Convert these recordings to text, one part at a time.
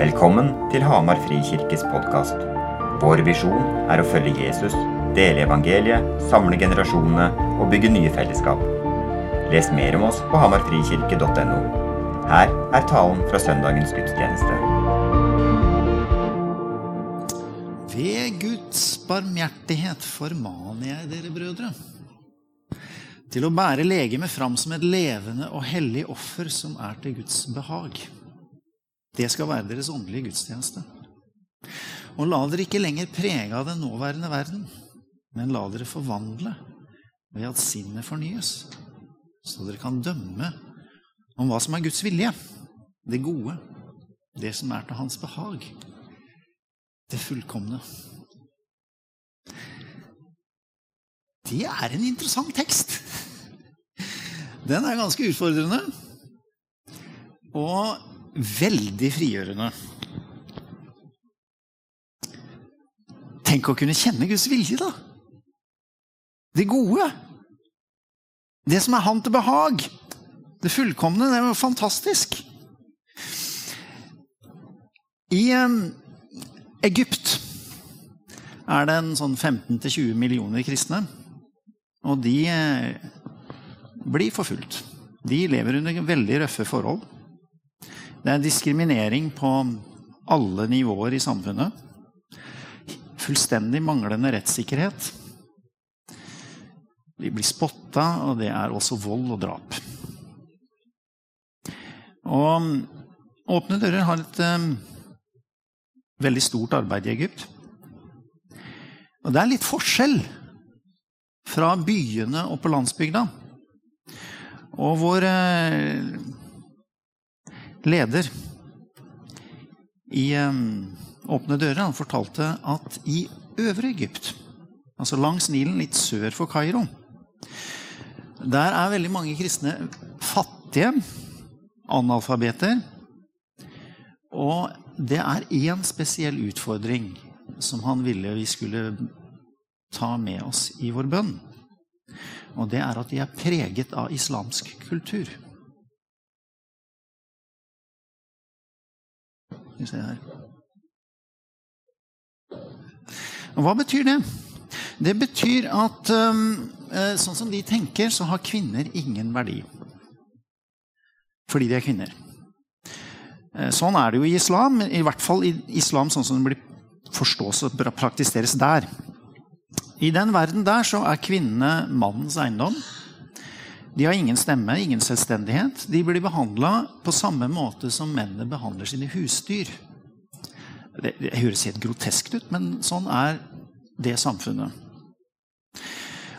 Velkommen til Hamar Frikirkes podkast. Vår visjon er å følge Jesus, dele evangeliet, samle generasjonene og bygge nye fellesskap. Les mer om oss på hamarfrikirke.no. Her er talen fra søndagens gudstjeneste. Ved Guds barmhjertighet formaner jeg dere, brødre, til å bære legemet fram som et levende og hellig offer som er til Guds behag. Det skal være deres åndelige gudstjeneste. Og la dere ikke lenger prege av den nåværende verden, men la dere forvandle ved at sinnet fornyes, så dere kan dømme om hva som er Guds vilje, det gode, det som er til hans behag, det fullkomne. Det er en interessant tekst. Den er ganske utfordrende. Og veldig frigjørende. Tenk å kunne kjenne Guds vilje, da. Det gode. Det som er Han til behag. Det fullkomne. Det er jo fantastisk. I um, Egypt er det en sånn 15-20 millioner kristne. Og de eh, blir forfulgt. De lever under veldig røffe forhold. Det er diskriminering på alle nivåer i samfunnet. Fullstendig manglende rettssikkerhet. De blir spotta, og det er også vold og drap. Og Åpne dører har et um, veldig stort arbeid i Egypt. Og det er litt forskjell fra byene og på landsbygda. Og hvor uh, leder i um, Åpne dører han fortalte at i Øvre Egypt, altså langs Nilen, litt sør for Kairo, der er veldig mange kristne fattige, analfabeter. Og det er én spesiell utfordring som han ville vi skulle ta med oss i vår bønn. Og det er at de er preget av islamsk kultur. Vi se her. Og hva betyr det? Det betyr at um, eh, sånn som de tenker, så har kvinner ingen verdi. Fordi de er kvinner. Eh, sånn er det jo i islam. I hvert fall i islam sånn som det blir forstås og praktiseres der. I den verden der så er kvinnene mannens eiendom. De har ingen stemme, ingen selvstendighet. De blir behandla på samme måte som mennene behandler sine husdyr. Det, det høres helt groteskt ut, men sånn er det samfunnet.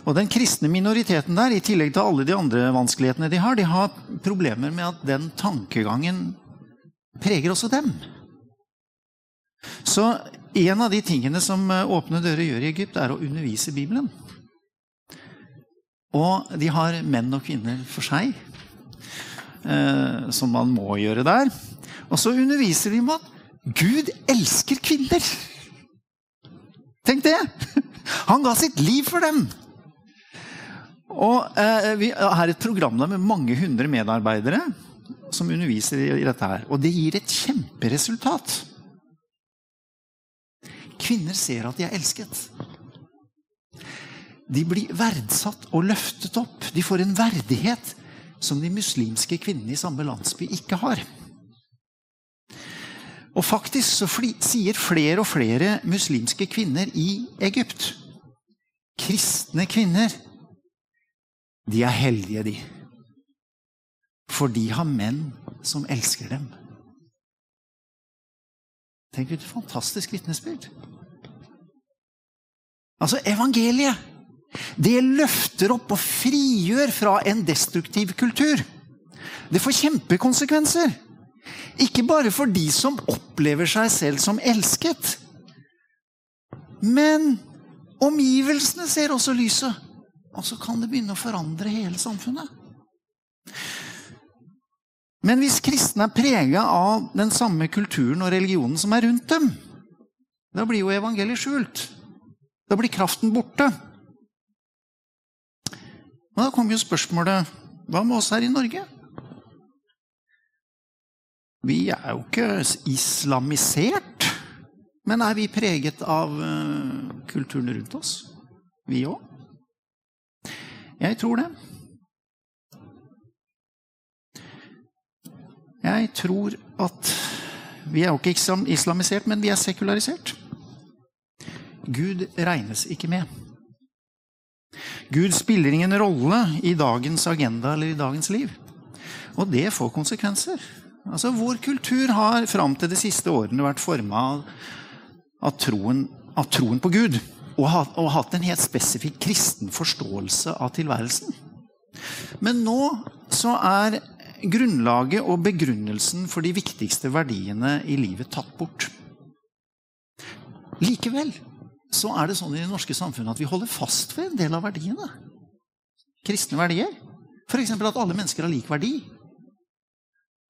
Og Den kristne minoriteten der, i tillegg til alle de andre vanskelighetene de har, de har problemer med at den tankegangen preger også dem. Så en av de tingene som Åpne dører gjør i Egypt, er å undervise Bibelen. Og de har menn og kvinner for seg, eh, som man må gjøre der. Og så underviser de om at Gud elsker kvinner. Tenk det! Han ga sitt liv for dem. Og eh, Vi har et program med mange hundre medarbeidere som underviser i dette. her. Og det gir et kjemperesultat. Kvinner ser at de er elsket. De blir verdsatt og løftet opp. De får en verdighet som de muslimske kvinnene i samme landsby ikke har. Og faktisk så sier flere og flere muslimske kvinner i Egypt Kristne kvinner, de er heldige, de. For de har menn som elsker dem. Tenk et fantastisk vitnesbyrd. Altså evangeliet det løfter opp og frigjør fra en destruktiv kultur. Det får kjempekonsekvenser. Ikke bare for de som opplever seg selv som elsket. Men omgivelsene ser også lyset. Og så kan det begynne å forandre hele samfunnet. Men hvis kristne er prega av den samme kulturen og religionen som er rundt dem, da blir jo evangeliet skjult. Da blir kraften borte. Men da kommer jo spørsmålet hva med oss her i Norge? Vi er jo ikke islamisert. Men er vi preget av uh, kulturen rundt oss? Vi òg? Jeg tror det. Jeg tror at vi er jo ikke islamisert, men vi er sekularisert. Gud regnes ikke med. Gud spiller ingen rolle i dagens agenda eller i dagens liv. Og det får konsekvenser. Altså, Vår kultur har fram til de siste årene vært forma av, av, av, troen, på Gud. Og, og hatt en helt spesifikk kristen forståelse av tilværelsen. Men nå så er grunnlaget og begrunnelsen for de viktigste verdiene i livet tatt bort. Likevel så er det sånn i det norske samfunnet at vi holder fast ved en del av verdiene. Kristne verdier. F.eks. at alle mennesker har lik verdi.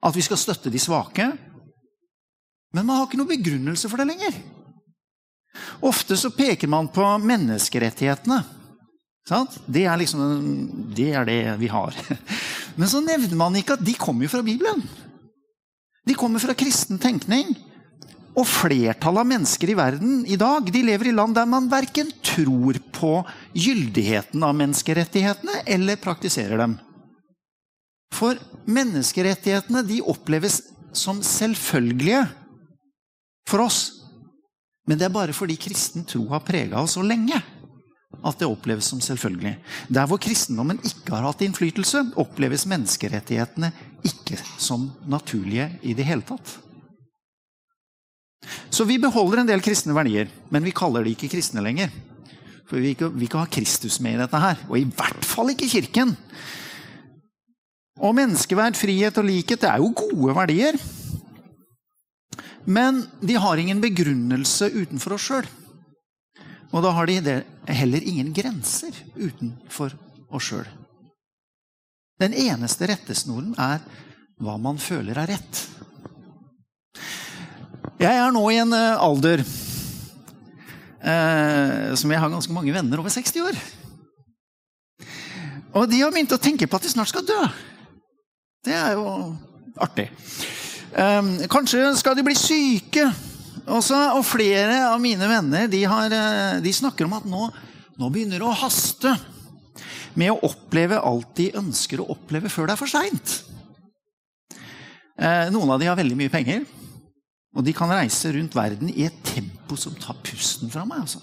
At vi skal støtte de svake. Men man har ikke noen begrunnelse for det lenger. Ofte så peker man på menneskerettighetene. Det er liksom det er det vi har. Men så nevner man ikke at de kommer fra Bibelen. De kommer fra kristen tenkning. Og flertallet av mennesker i verden i dag de lever i land der man verken tror på gyldigheten av menneskerettighetene eller praktiserer dem. For menneskerettighetene de oppleves som selvfølgelige for oss. Men det er bare fordi kristen tro har prega oss så lenge at det oppleves som selvfølgelig. Der hvor kristendommen ikke har hatt innflytelse, oppleves menneskerettighetene ikke som naturlige i det hele tatt. Så vi beholder en del kristne verdier, men vi kaller de ikke kristne lenger. For vi vil ikke, ikke ha Kristus med i dette her. Og i hvert fall ikke Kirken. Og menneskeverd, frihet og likhet det er jo gode verdier. Men de har ingen begrunnelse utenfor oss sjøl. Og da har de heller ingen grenser utenfor oss sjøl. Den eneste rettesnoren er hva man føler er rett. Jeg er nå i en eh, alder eh, som jeg har ganske mange venner over 60 år. Og de har begynt å tenke på at de snart skal dø. Det er jo artig. Eh, kanskje skal de bli syke. Også, og flere av mine venner de, har, eh, de snakker om at nå, nå begynner det å haste med å oppleve alt de ønsker å oppleve før det er for seint. Eh, noen av de har veldig mye penger. Og de kan reise rundt verden i et tempo som tar pusten fra meg. Altså.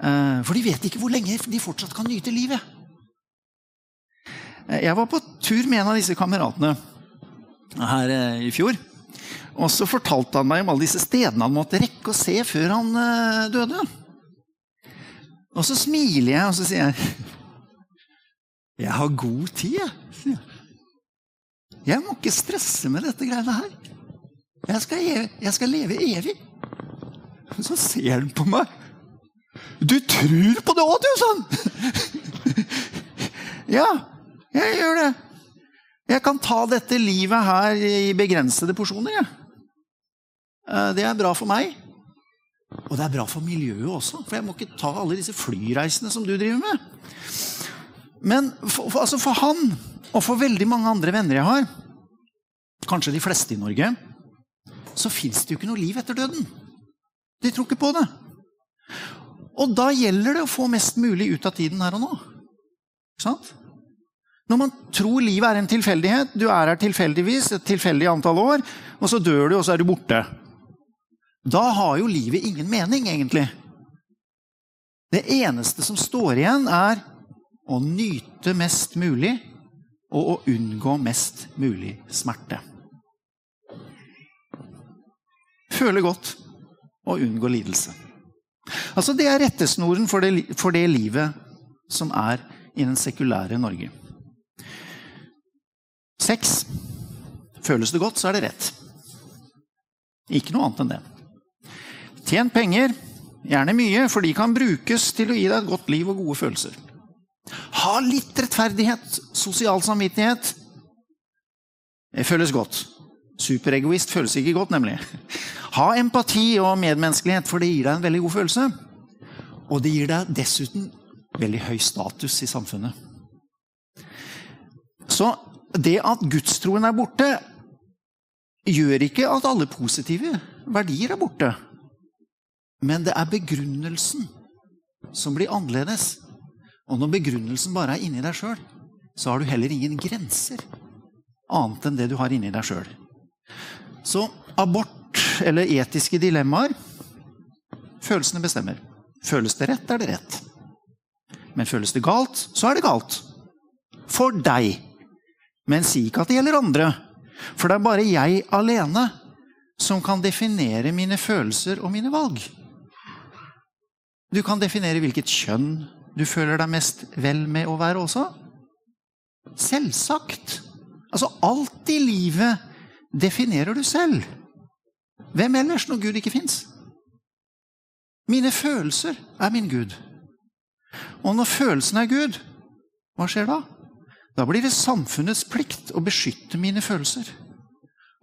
Eh, for de vet ikke hvor lenge de fortsatt kan nyte livet. Eh, jeg var på tur med en av disse kameratene her eh, i fjor. Og så fortalte han meg om alle disse stedene han måtte rekke å se før han døde. Og så smiler jeg, og så sier jeg Jeg har god tid, jeg. Jeg må ikke stresse med dette greiene her. Jeg skal, jeg skal leve evig. Så ser han på meg. Du tror på det òg, du, sånn! ja, jeg gjør det. Jeg kan ta dette livet her i begrensede porsjoner. Ja. Eh, det er bra for meg. Og det er bra for miljøet også, for jeg må ikke ta alle disse flyreisene som du driver med. Men for, for, altså for han, og for veldig mange andre venner jeg har, kanskje de fleste i Norge, så fins det jo ikke noe liv etter døden. De tror ikke på det. Og da gjelder det å få mest mulig ut av tiden her og nå. Sant? Når man tror livet er en tilfeldighet, du er her tilfeldigvis et tilfeldig antall år, og så dør du, og så er du borte. Da har jo livet ingen mening, egentlig. Det eneste som står igjen, er å nyte mest mulig og å unngå mest mulig smerte. Føle godt og unngå lidelse. Altså Det er rettesnoren for det, for det livet som er i den sekulære Norge. Sex. Føles det godt, så er det rett. Ikke noe annet enn det. Tjen penger, gjerne mye, for de kan brukes til å gi deg et godt liv og gode følelser. Ha litt rettferdighet, sosial samvittighet. Det føles godt. Superegoist føles ikke godt, nemlig. Ha empati og medmenneskelighet, for det gir deg en veldig god følelse. Og det gir deg dessuten veldig høy status i samfunnet. Så det at gudstroen er borte, gjør ikke at alle positive verdier er borte. Men det er begrunnelsen som blir annerledes. Og når begrunnelsen bare er inni deg sjøl, så har du heller ingen grenser annet enn det du har inni deg sjøl. Så abort eller etiske dilemmaer Følelsene bestemmer. Føles det rett, er det rett. Men føles det galt, så er det galt. For deg. Men si ikke at det gjelder andre. For det er bare jeg alene som kan definere mine følelser og mine valg. Du kan definere hvilket kjønn du føler deg mest vel med å være også. Selvsagt. Altså, alt i livet definerer du selv. Hvem ellers når Gud ikke fins? Mine følelser er min Gud. Og når følelsen er Gud, hva skjer da? Da blir det samfunnets plikt å beskytte mine følelser.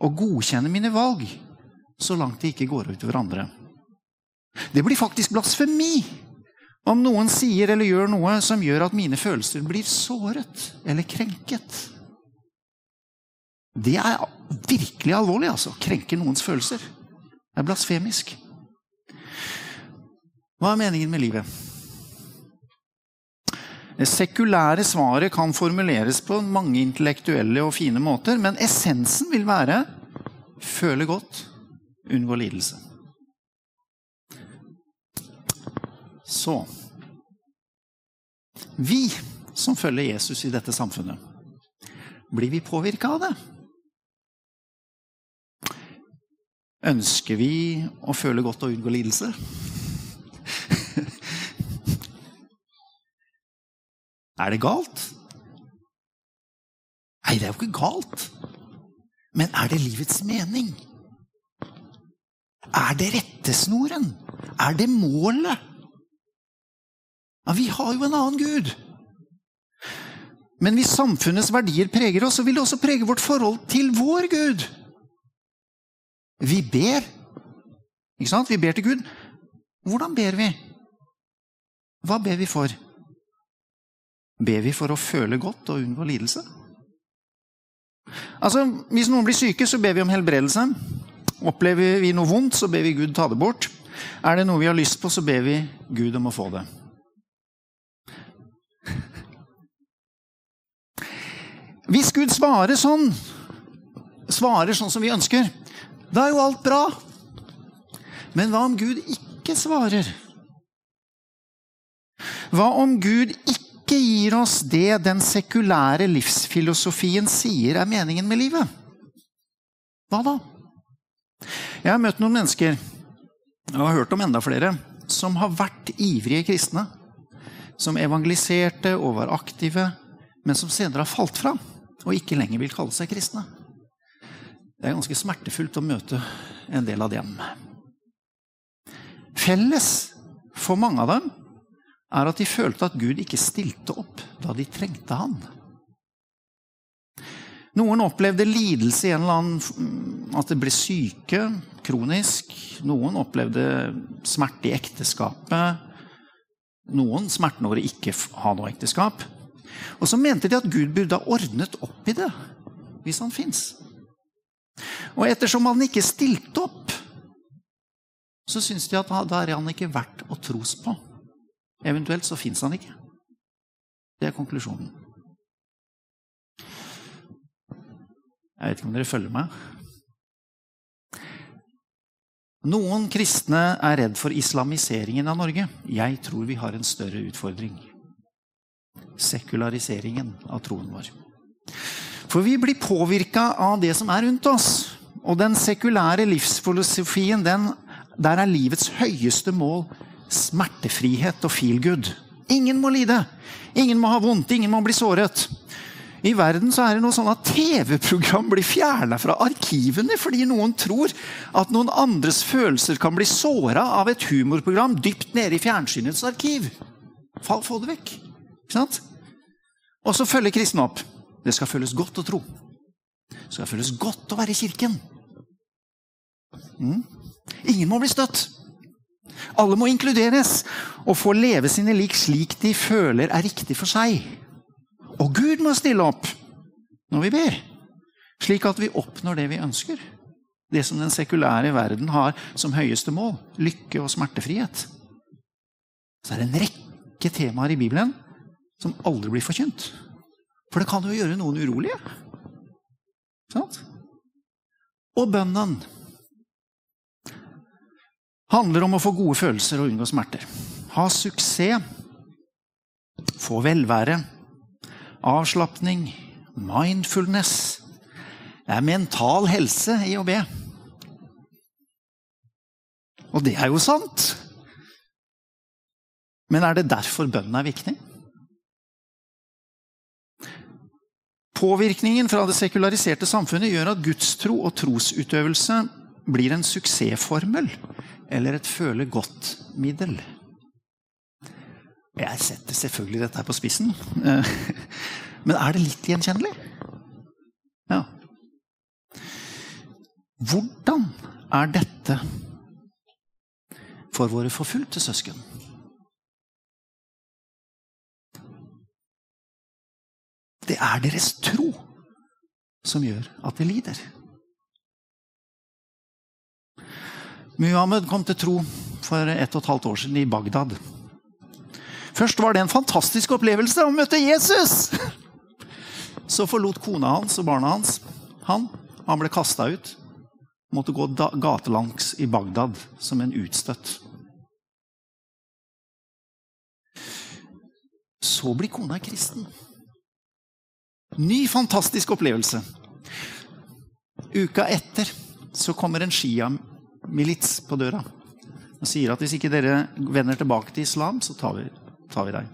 Og godkjenne mine valg, så langt de ikke går ut over andre. Det blir faktisk blasfemi om noen sier eller gjør noe som gjør at mine følelser blir såret eller krenket. Det er virkelig alvorlig, altså. Krenker noens følelser. Det er blasfemisk. Hva er meningen med livet? Det sekulære svaret kan formuleres på mange intellektuelle og fine måter, men essensen vil være føle godt, unngå lidelse. Så Vi som følger Jesus i dette samfunnet, blir vi påvirka av det? Ønsker vi å føle godt og unngå lidelse? Er det galt? Nei, det er jo ikke galt. Men er det livets mening? Er det rettesnoren? Er det målet? Ja, vi har jo en annen Gud. Men hvis samfunnets verdier preger oss, så vil det også prege vårt forhold til vår Gud. Vi ber. Ikke sant? Vi ber til Gud. Hvordan ber vi? Hva ber vi for? Ber vi for å føle godt og unngå lidelse? Altså, Hvis noen blir syke, så ber vi om helbredelse. Opplever vi noe vondt, så ber vi Gud ta det bort. Er det noe vi har lyst på, så ber vi Gud om å få det. Hvis Gud svarer sånn, svarer sånn som vi ønsker, da er jo alt bra. Men hva om Gud ikke svarer? Hva om Gud ikke gir oss det den sekulære livsfilosofien sier er meningen med livet, hva da? Jeg har møtt noen mennesker, og har hørt om enda flere, som har vært ivrige kristne. Som evangeliserte og var aktive, men som senere har falt fra og ikke lenger vil kalle seg kristne. Det er ganske smertefullt å møte en del av dem. Felles for mange av dem er at de følte at Gud ikke stilte opp da de trengte han. Noen opplevde lidelse i en eller annen At de ble syke kronisk. Noen opplevde smerte i ekteskapet. Noen smerten over å ikke ha noe ekteskap. Og så mente de at Gud burde ha ordnet opp i det, hvis han fins. Og ettersom han ikke stilte opp, så syns de at da er han ikke verdt å tros på. Eventuelt så fins han ikke. Det er konklusjonen. Jeg vet ikke om dere følger meg? Noen kristne er redd for islamiseringen av Norge. Jeg tror vi har en større utfordring. Sekulariseringen av troen vår. For vi blir påvirka av det som er rundt oss. Og den sekulære livsfilosofien, den, der er livets høyeste mål smertefrihet og feel good. Ingen må lide. Ingen må ha vondt. Ingen må bli såret. I verden så er det noe sånn at TV-program blir fjerna fra arkivene fordi noen tror at noen andres følelser kan bli såra av et humorprogram dypt nede i fjernsynets arkiv. Få det vekk. Ikke sant? Og så følger kristne opp. Det skal føles godt å tro. Det skal føles godt å være i kirken. Mm. Ingen må bli støtt. Alle må inkluderes og få leve sine lik slik de føler er riktig for seg. Og Gud må stille opp når vi ber, slik at vi oppnår det vi ønsker. Det som den sekulære verden har som høyeste mål. Lykke og smertefrihet. Så er det en rekke temaer i Bibelen som aldri blir forkynt. For det kan jo gjøre noen urolige. Sant? Og bønnen handler om å få gode følelser og unngå smerter. Ha suksess, få velvære, avslapning, mindfulness. Det er mental helse i å be. Og det er jo sant. Men er det derfor bønnen er viktig? Påvirkningen fra det sekulariserte samfunnet gjør at gudstro og trosutøvelse blir en suksessformel eller et føle godt-middel. Jeg setter selvfølgelig dette her på spissen. Men er det litt gjenkjennelig? Ja. Hvordan er dette for våre forfulgte søsken? Det er deres tro som gjør at de lider. Muhammed kom til tro for ett og et halvt år siden i Bagdad. Først var det en fantastisk opplevelse å møte Jesus! Så forlot kona hans og barna hans han. Han ble kasta ut. Måtte gå gatelangs i Bagdad som en utstøtt. Så blir kona kristen. Ny, fantastisk opplevelse. Uka etter så kommer en Shia-milits på døra og sier at hvis ikke dere vender tilbake til islam, så tar vi, tar vi deg.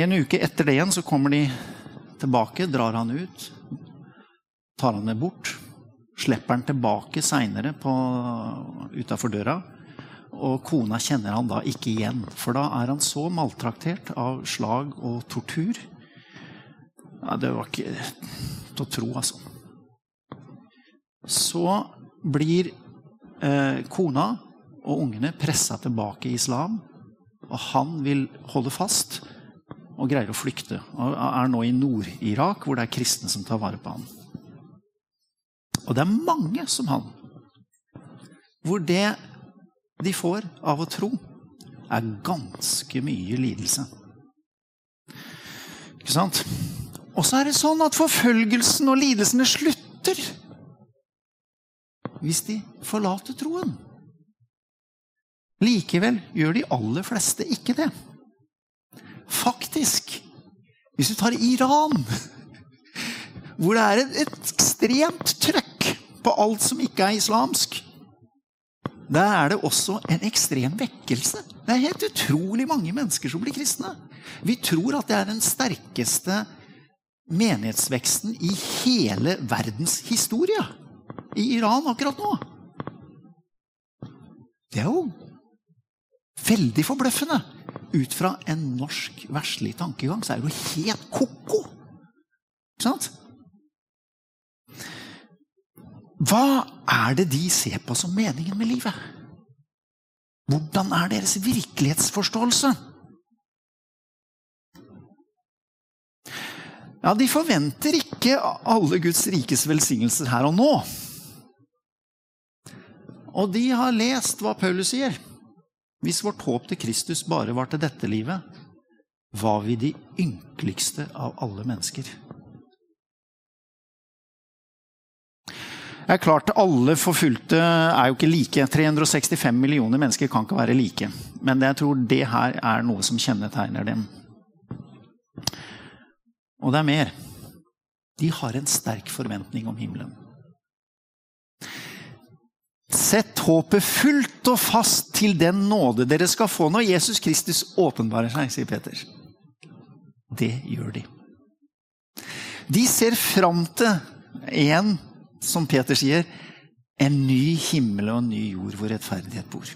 En uke etter det igjen så kommer de tilbake, drar han ut, tar han med bort. Slipper han tilbake seinere utafor døra. Og kona kjenner han da ikke igjen, for da er han så maltraktert av slag og tortur ja, det var ikke til å tro, altså. Så blir eh, kona og ungene pressa tilbake i islam. Og han vil holde fast og greier å flykte. Og er nå i Nord-Irak, hvor det er kristne som tar vare på han. Og det er mange som han. Hvor det de får av å tro, er ganske mye lidelse. Ikke sant? Og så er det sånn at forfølgelsen og lidelsene slutter hvis de forlater troen. Likevel gjør de aller fleste ikke det. Faktisk, hvis du tar Iran, hvor det er et ekstremt trøkk på alt som ikke er islamsk, der er det også en ekstrem vekkelse. Det er helt utrolig mange mennesker som blir kristne. Vi tror at det er den sterkeste menighetsveksten i hele verdens historie i Iran akkurat nå. Det er jo veldig forbløffende. Ut fra en norsk verslig tankegang så er det jo helt ko-ko. Ikke sant? Hva er det de ser på som meningen med livet? Hvordan er deres virkelighetsforståelse? Ja, De forventer ikke alle Guds rikes velsignelser her og nå. Og de har lest hva Paulus sier. Hvis vårt håp til Kristus bare var til dette livet, var vi de ynkeligste av alle mennesker. Det er klart, Alle forfulgte er jo ikke like. 365 millioner mennesker kan ikke være like. Men jeg tror det her er noe som kjennetegner dem. Og det er mer. De har en sterk forventning om himmelen. Sett håpet fullt og fast til den nåde dere skal få når Jesus Kristus åpenbarer seg, sier Peter. Det gjør de. De ser fram til en, som Peter sier, en ny himmel og en ny jord hvor rettferdighet bor.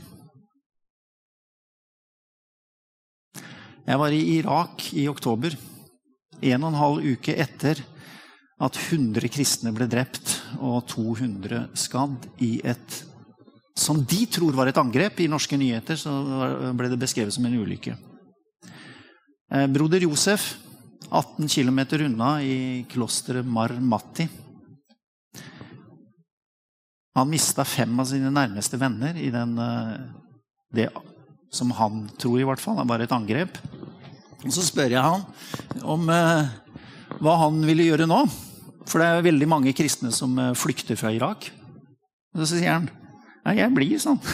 Jeg var i Irak i oktober en og en halv uke etter at 100 kristne ble drept og 200 skadd i et som de tror var et angrep. I norske nyheter så ble det beskrevet som en ulykke. Eh, broder Josef, 18 km unna i klosteret Mar Matti. Han mista fem av sine nærmeste venner i den, eh, det som han tror, i hvert fall. Var et angrep. Og så spør jeg han om eh, hva han ville gjøre nå. For det er veldig mange kristne som eh, flykter fra Irak. Og så sier han Nei, jeg blir sånn.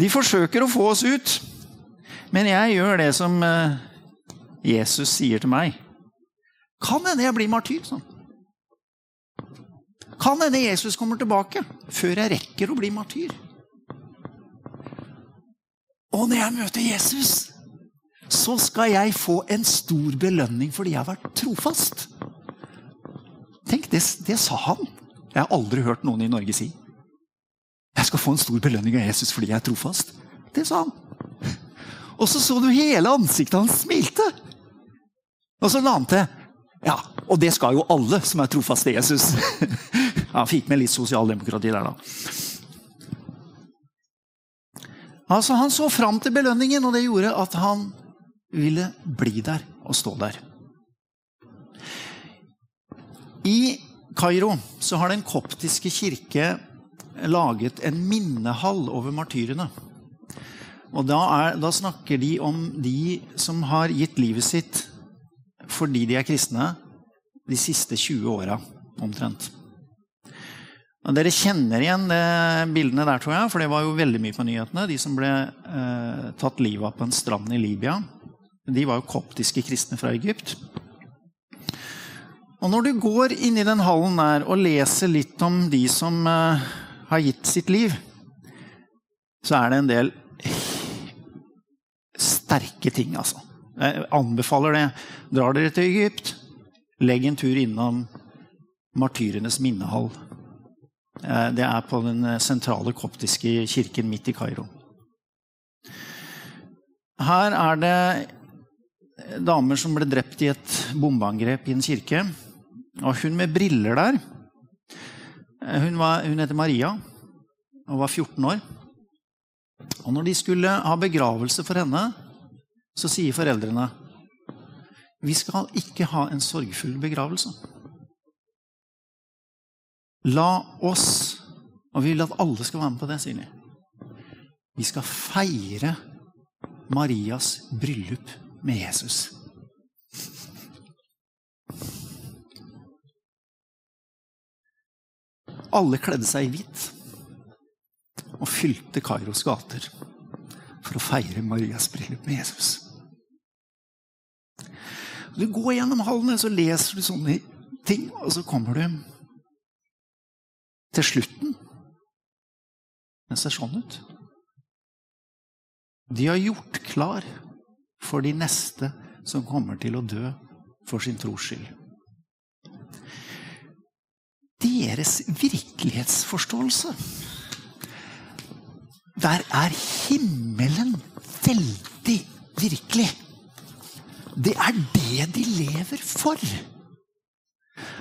De forsøker å få oss ut, men jeg gjør det som eh, Jesus sier til meg. Kan hende jeg blir martyr. sånn. Kan hende Jesus kommer tilbake før jeg rekker å bli martyr. Og når jeg møter Jesus, så skal jeg få en stor belønning fordi jeg har vært trofast. Tenk, det, det sa han. Jeg har aldri hørt noen i Norge si. Jeg skal få en stor belønning av Jesus fordi jeg er trofast. Det sa han. Og så så du hele ansiktet hans smilte. Og så la han til Ja, og det skal jo alle som er trofaste Jesus. Han fikk med litt sosialdemokrati der, da. Altså, Han så fram til belønningen, og det gjorde at han ville bli der og stå der. I Kairo har Den koptiske kirke laget en minnehall over martyrene. Og da, er, da, snakker de om de som har gitt livet sitt fordi de er kristne, de siste 20 åra omtrent. Dere kjenner igjen bildene der, tror jeg, for det var jo veldig mye på nyhetene. De som ble eh, tatt livet av på en strand i Libya, de var jo koptiske kristne fra Egypt. Og når du går inn i den hallen der og leser litt om de som eh, har gitt sitt liv, så er det en del sterke ting, altså. Jeg anbefaler det. Drar dere til Egypt, legg en tur innom martyrenes minnehall. Eh, det er på den sentrale koptiske kirken midt i Kairo. Her er det damer som ble drept i et bombeangrep i en kirke. Og hun med briller der Hun, var, hun heter Maria og var 14 år. Og når de skulle ha begravelse for henne, så sier foreldrene vi skal ikke ha en sorgfull begravelse. La oss, og vi vil at alle skal være med på det, sier de. Vi skal feire Marias bryllup med Jesus. Alle kledde seg i hvitt og fylte Kairos gater for å feire Marias bryllup med Jesus. Du går gjennom hallene, så leser du sånne ting, og så kommer du til slutten. Den ser sånn ut. De har gjort klar for de neste som kommer til å dø for sin tros skyld. Deres virkelighetsforståelse Der er himmelen veldig virkelig. Det er det de lever for.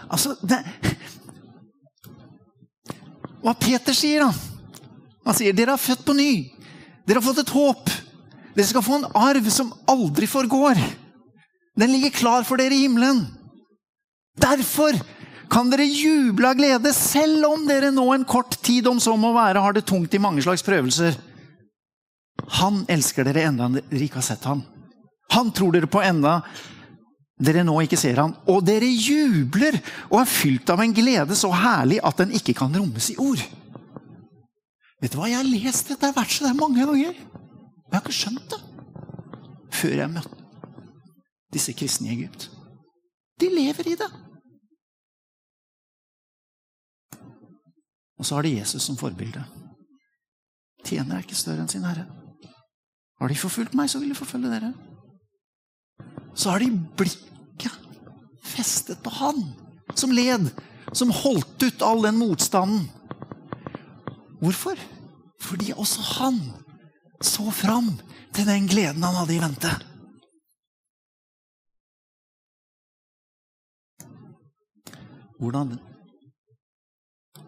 Altså det, Hva Peter sier, da? Han sier dere er født på ny. Dere har fått et håp. Dere skal få en arv som aldri forgår. Den ligger klar for dere i himmelen. Derfor kan dere juble av glede, selv om dere nå en kort tid om så må være har det tungt i mange slags prøvelser. Han elsker dere enda dere ikke har sett ham. Han tror dere på enda dere nå ikke ser han. Og dere jubler og er fylt av en glede så herlig at den ikke kan rommes i ord. Vet du hva, Jeg har lest dette verset der mange ganger. Men jeg har ikke skjønt det før jeg møtte disse kristne i Egypt. De lever i det. Og så har de Jesus som forbilde. Tjener er ikke større enn sin herre. Har de forfulgt meg, så vil de forfølge dere. Så har de blikket festet på han som led, som holdt ut all den motstanden. Hvorfor? Fordi også han så fram til den gleden han hadde i vente. Hvordan,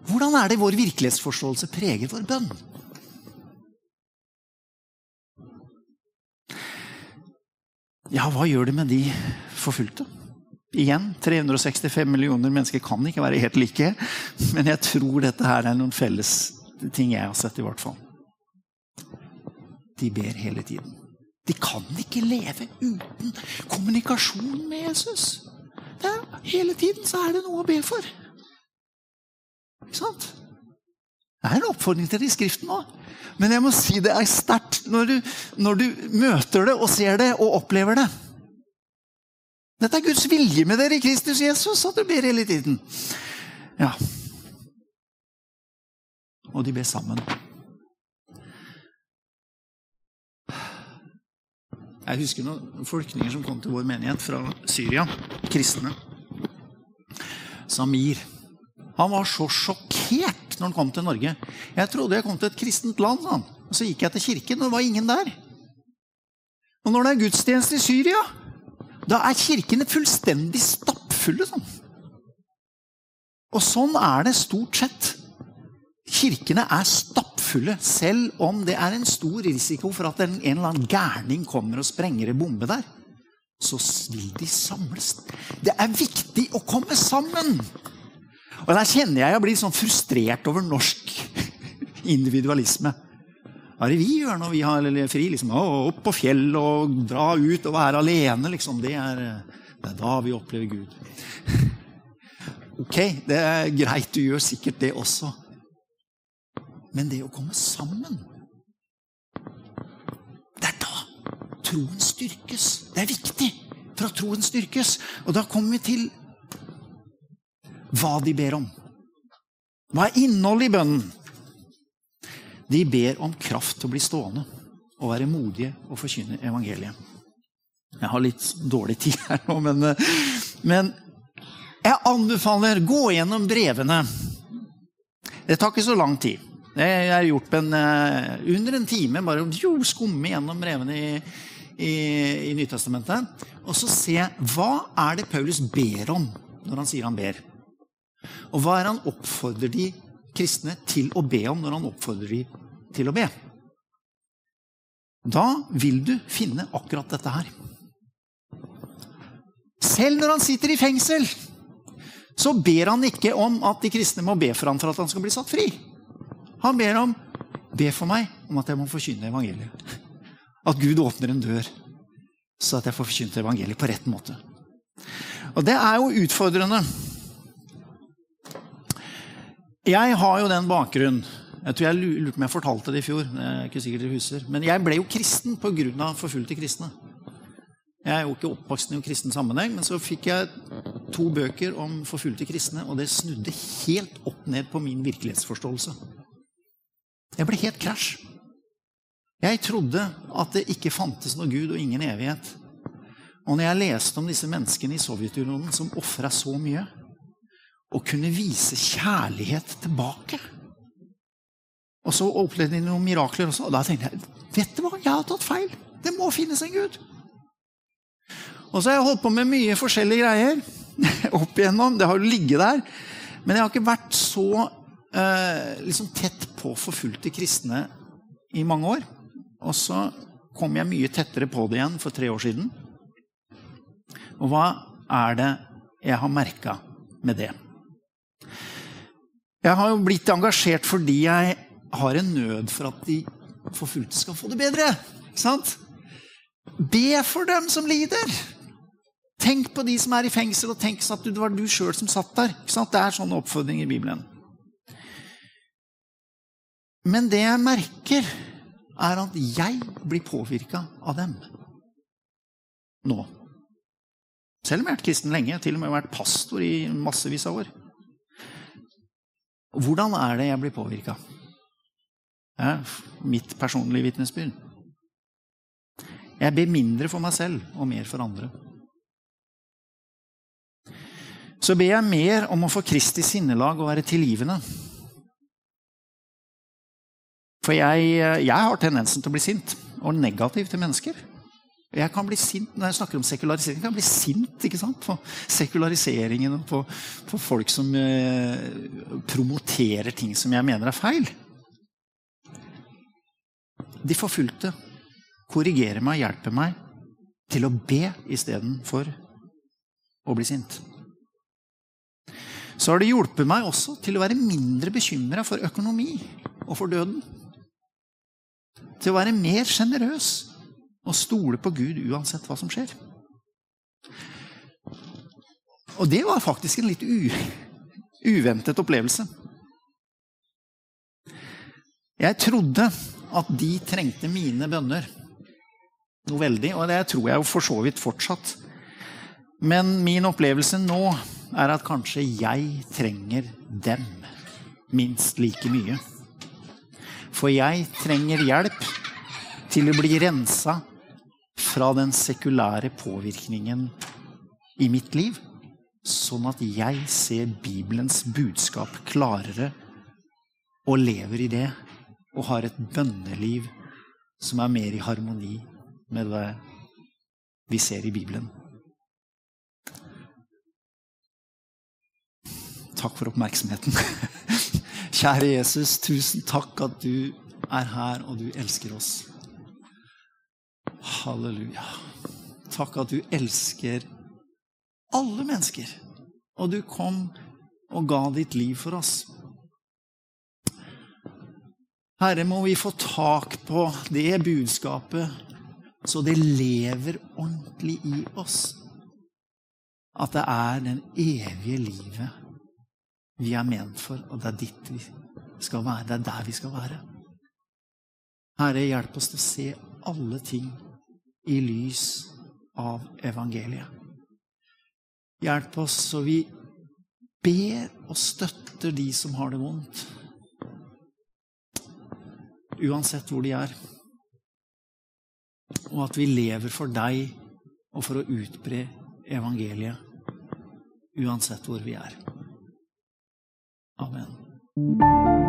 hvordan er det vår virkelighetsforståelse preger vår bønn? Ja, hva gjør det med de forfulgte? Igjen, 365 millioner mennesker kan ikke være helt like. Men jeg tror dette her er noen felles ting jeg har sett, i hvert fall. De ber hele tiden. De kan ikke leve uten kommunikasjon med Jesus. Er, hele tiden så er det noe å be for. Ikke sant? Det er en oppfordring til det i Skriften òg. Men jeg må si det er sterkt når, når, du møter det og ser det og opplever det. Dette er Guds vilje med dere i Kristus Jesus, at du ber hele tiden. Ja. Og de ber sammen. Jeg husker noen flyktninger som kom til vår menighet fra Syria. Kristne. Samir. Han var så sjokkert når han kom til Norge. Jeg trodde jeg kom til et kristent land. Han. Og Så gikk jeg til kirken, og det var ingen der. Og når det er gudstjeneste i Syria, da er kirkene fullstendig stappfulle. Sånn. Og sånn er det stort sett. Kirkene er stappfulle, selv om det er en stor risiko for at en eller annen gærning kommer og sprenger en bombe der. Så vil de samles. Det er viktig å komme sammen! Og Der kjenner jeg jeg blir sånn frustrert over norsk individualisme. Hva er det vi gjør når vi har fri? Liksom, opp på fjell og dra ut og være alene. Liksom. Det, er, det er da vi opplever Gud. Ok, det er greit, du gjør sikkert det også. Men det å komme sammen Det er da troen styrkes. Det er viktig for at troen styrkes. Og da kommer vi til hva de ber om. Hva er innholdet i bønnen? De ber om kraft til å bli stående og være modige og forkynne evangeliet. Jeg har litt dårlig tid her nå, men, men jeg anbefaler gå gjennom brevene. Det tar ikke så lang tid. Det er gjort en, uh, under en time. Bare jo, skumme gjennom brevene i, i, i Nytestamentet. Og så se hva er det Paulus ber om når han sier han ber. Og hva er han oppfordrer de kristne til å be om når han oppfordrer de til å be? Da vil du finne akkurat dette her. Selv når han sitter i fengsel, så ber han ikke om at de kristne må be for ham for at han skal bli satt fri. Han ber om Be for meg om at jeg må forkynne evangeliet. At Gud åpner en dør, så at jeg får forkynt evangeliet på rett måte. Og det er jo utfordrende. Jeg har jo den bakgrunnen Jeg tror jeg lurte om jeg fortalte det i fjor. det er ikke sikkert dere husker. Men jeg ble jo kristen pga. forfulgte kristne. Jeg er jo ikke oppvokst i en kristen sammenheng, men så fikk jeg to bøker om forfulgte kristne, og det snudde helt opp ned på min virkelighetsforståelse. Jeg ble helt krasj. Jeg trodde at det ikke fantes noe Gud og ingen evighet. Og når jeg leste om disse menneskene i Sovjetunionen som ofra så mye, og kunne vise kjærlighet tilbake Og så opplevde de noen mirakler også. Og da tenkte jeg vet du hva, jeg har tatt feil. Det må finnes en Gud. Og så har jeg holdt på med mye forskjellige greier opp igjennom. Det har jo ligget der. Men jeg har ikke vært så eh, liksom tett på forfulgte kristne i mange år. Og så kom jeg mye tettere på det igjen for tre år siden. Og hva er det jeg har merka med det? Jeg har jo blitt engasjert fordi jeg har en nød for at de forfulgte skal få det bedre. Ikke sant? Be for dem som lider. Tenk på de som er i fengsel, og tenk at det var du sjøl som satt der. Ikke sant? Det er sånne oppfordringer i Bibelen. Men det jeg merker, er at jeg blir påvirka av dem. Nå. Selv om jeg har vært kristen lenge, til og med vært pastor i massevis av år. Hvordan er det jeg blir påvirka? Ja, mitt personlige vitnesbyrd. Jeg ber mindre for meg selv og mer for andre. Så ber jeg mer om å få Kristi sinnelag og være tilgivende. For jeg, jeg, har tendensen til å bli sint, og negativ til mennesker. Jeg kan bli sint når jeg snakker om sekularisering. Jeg kan bli sint ikke sant? på sekulariseringen og på, på folk som eh, promoterer ting som jeg mener er feil. De forfulgte korrigerer meg hjelper meg til å be istedenfor å bli sint. Så har det hjulpet meg også til å være mindre bekymra for økonomi og for døden. Til å være mer sjenerøs og stole på Gud uansett hva som skjer. Og det var faktisk en litt uventet opplevelse. Jeg trodde at de trengte mine bønner noe veldig, og det tror jeg jo for så vidt fortsatt. Men min opplevelse nå er at kanskje jeg trenger dem minst like mye. For jeg trenger hjelp til å bli rensa fra den sekulære påvirkningen i mitt liv, sånn at jeg ser Bibelens budskap klarere og lever i det og har et bønneliv som er mer i harmoni med det vi ser i Bibelen. Takk for oppmerksomheten. Kjære Jesus, tusen takk at du er her, og du elsker oss. Halleluja. Takk at du elsker alle mennesker. Og du kom og ga ditt liv for oss. Herre, må vi få tak på det budskapet, så det lever ordentlig i oss. At det er den evige livet vi er ment for, og det er ditt vi skal være. Det er der vi skal være. Herre, hjelp oss til å se alle ting i lys av evangeliet. Hjelp oss så vi ber og støtter de som har det vondt uansett hvor de er. Og at vi lever for deg og for å utbre evangeliet uansett hvor vi er. Amen.